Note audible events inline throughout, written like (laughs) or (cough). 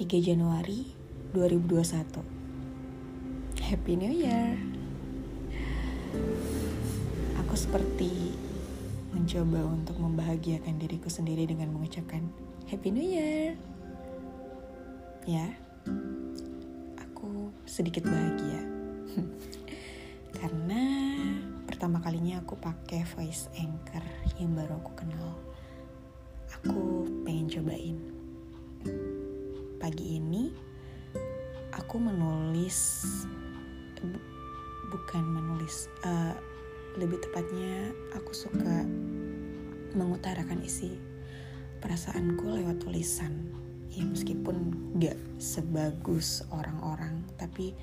3 Januari 2021 Happy New Year. Aku seperti mencoba untuk membahagiakan diriku sendiri dengan mengucapkan Happy New Year. Ya, aku sedikit bahagia. (laughs) Karena pertama kalinya aku pakai voice anchor yang baru aku kenal. Aku pengen cobain pagi ini aku menulis bu, bukan menulis uh, lebih tepatnya aku suka mengutarakan isi perasaanku lewat tulisan. Ya meskipun gak sebagus orang-orang tapi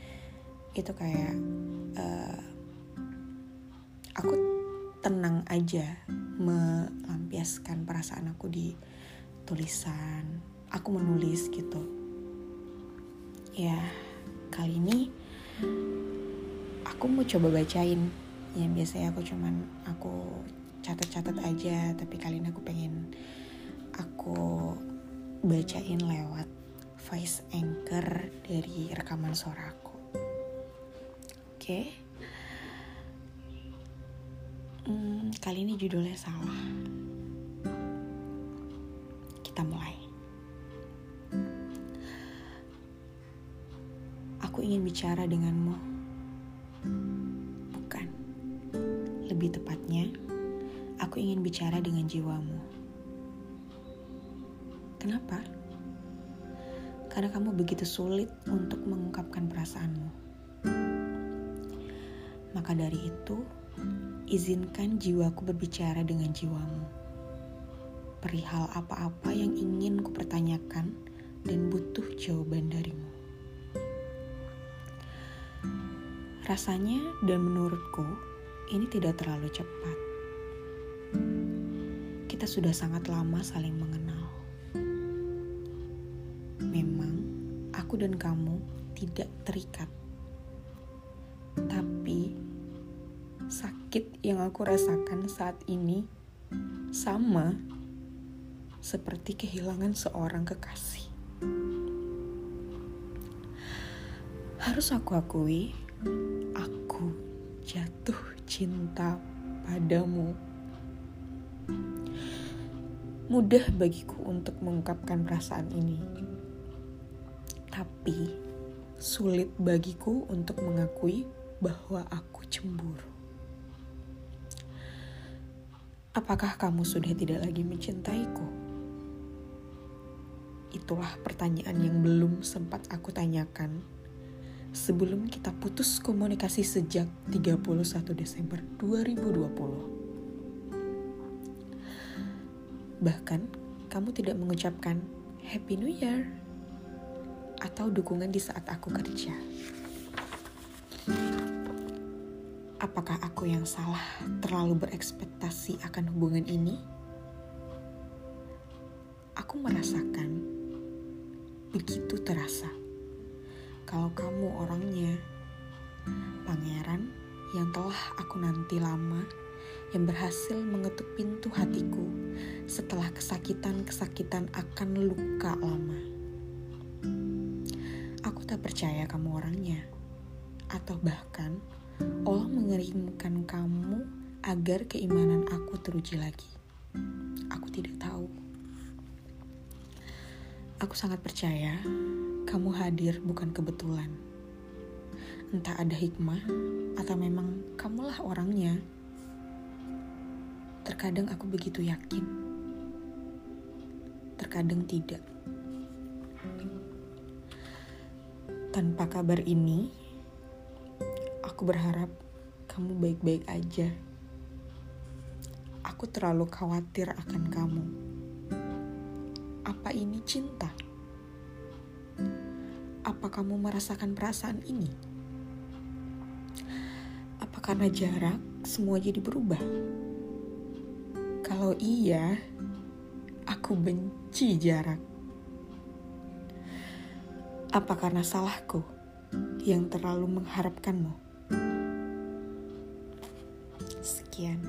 itu kayak uh, aku tenang aja melampiaskan perasaan aku di tulisan aku menulis gitu. Ya kali ini aku mau coba bacain. Yang biasanya aku cuman aku catat-catat aja tapi kali ini aku pengen aku bacain lewat voice anchor dari rekaman suara aku. Oke? Okay. hmm, kali ini judulnya salah Aku ingin bicara denganmu. Bukan. Lebih tepatnya, aku ingin bicara dengan jiwamu. Kenapa? Karena kamu begitu sulit untuk mengungkapkan perasaanmu. Maka dari itu, izinkan jiwaku berbicara dengan jiwamu. Perihal apa-apa yang ingin kupertanyakan dan butuh jawaban darimu. Rasanya dan menurutku ini tidak terlalu cepat. Kita sudah sangat lama saling mengenal. Memang aku dan kamu tidak terikat. Tapi sakit yang aku rasakan saat ini sama seperti kehilangan seorang kekasih. Harus aku akui, aku jatuh cinta padamu. Mudah bagiku untuk mengungkapkan perasaan ini, tapi sulit bagiku untuk mengakui bahwa aku cemburu. Apakah kamu sudah tidak lagi mencintaiku? Itulah pertanyaan yang belum sempat aku tanyakan sebelum kita putus komunikasi sejak 31 Desember 2020. Bahkan, kamu tidak mengucapkan Happy New Year atau dukungan di saat aku kerja. Apakah aku yang salah terlalu berekspektasi akan hubungan ini? Aku merasakan begitu terasa kalau kamu orangnya. Pangeran yang telah aku nanti lama, yang berhasil mengetuk pintu hatiku setelah kesakitan-kesakitan akan luka lama. Aku tak percaya kamu orangnya, atau bahkan Allah mengirimkan kamu agar keimanan aku teruji lagi. Aku tidak tahu. Aku sangat percaya kamu hadir bukan kebetulan. Entah ada hikmah atau memang kamulah orangnya. Terkadang aku begitu yakin. Terkadang tidak. Tanpa kabar ini, aku berharap kamu baik-baik aja. Aku terlalu khawatir akan kamu. Apa ini cinta? Apa kamu merasakan perasaan ini? Apa karena jarak semua jadi berubah? Kalau iya, aku benci jarak. Apa karena salahku yang terlalu mengharapkanmu? Sekian.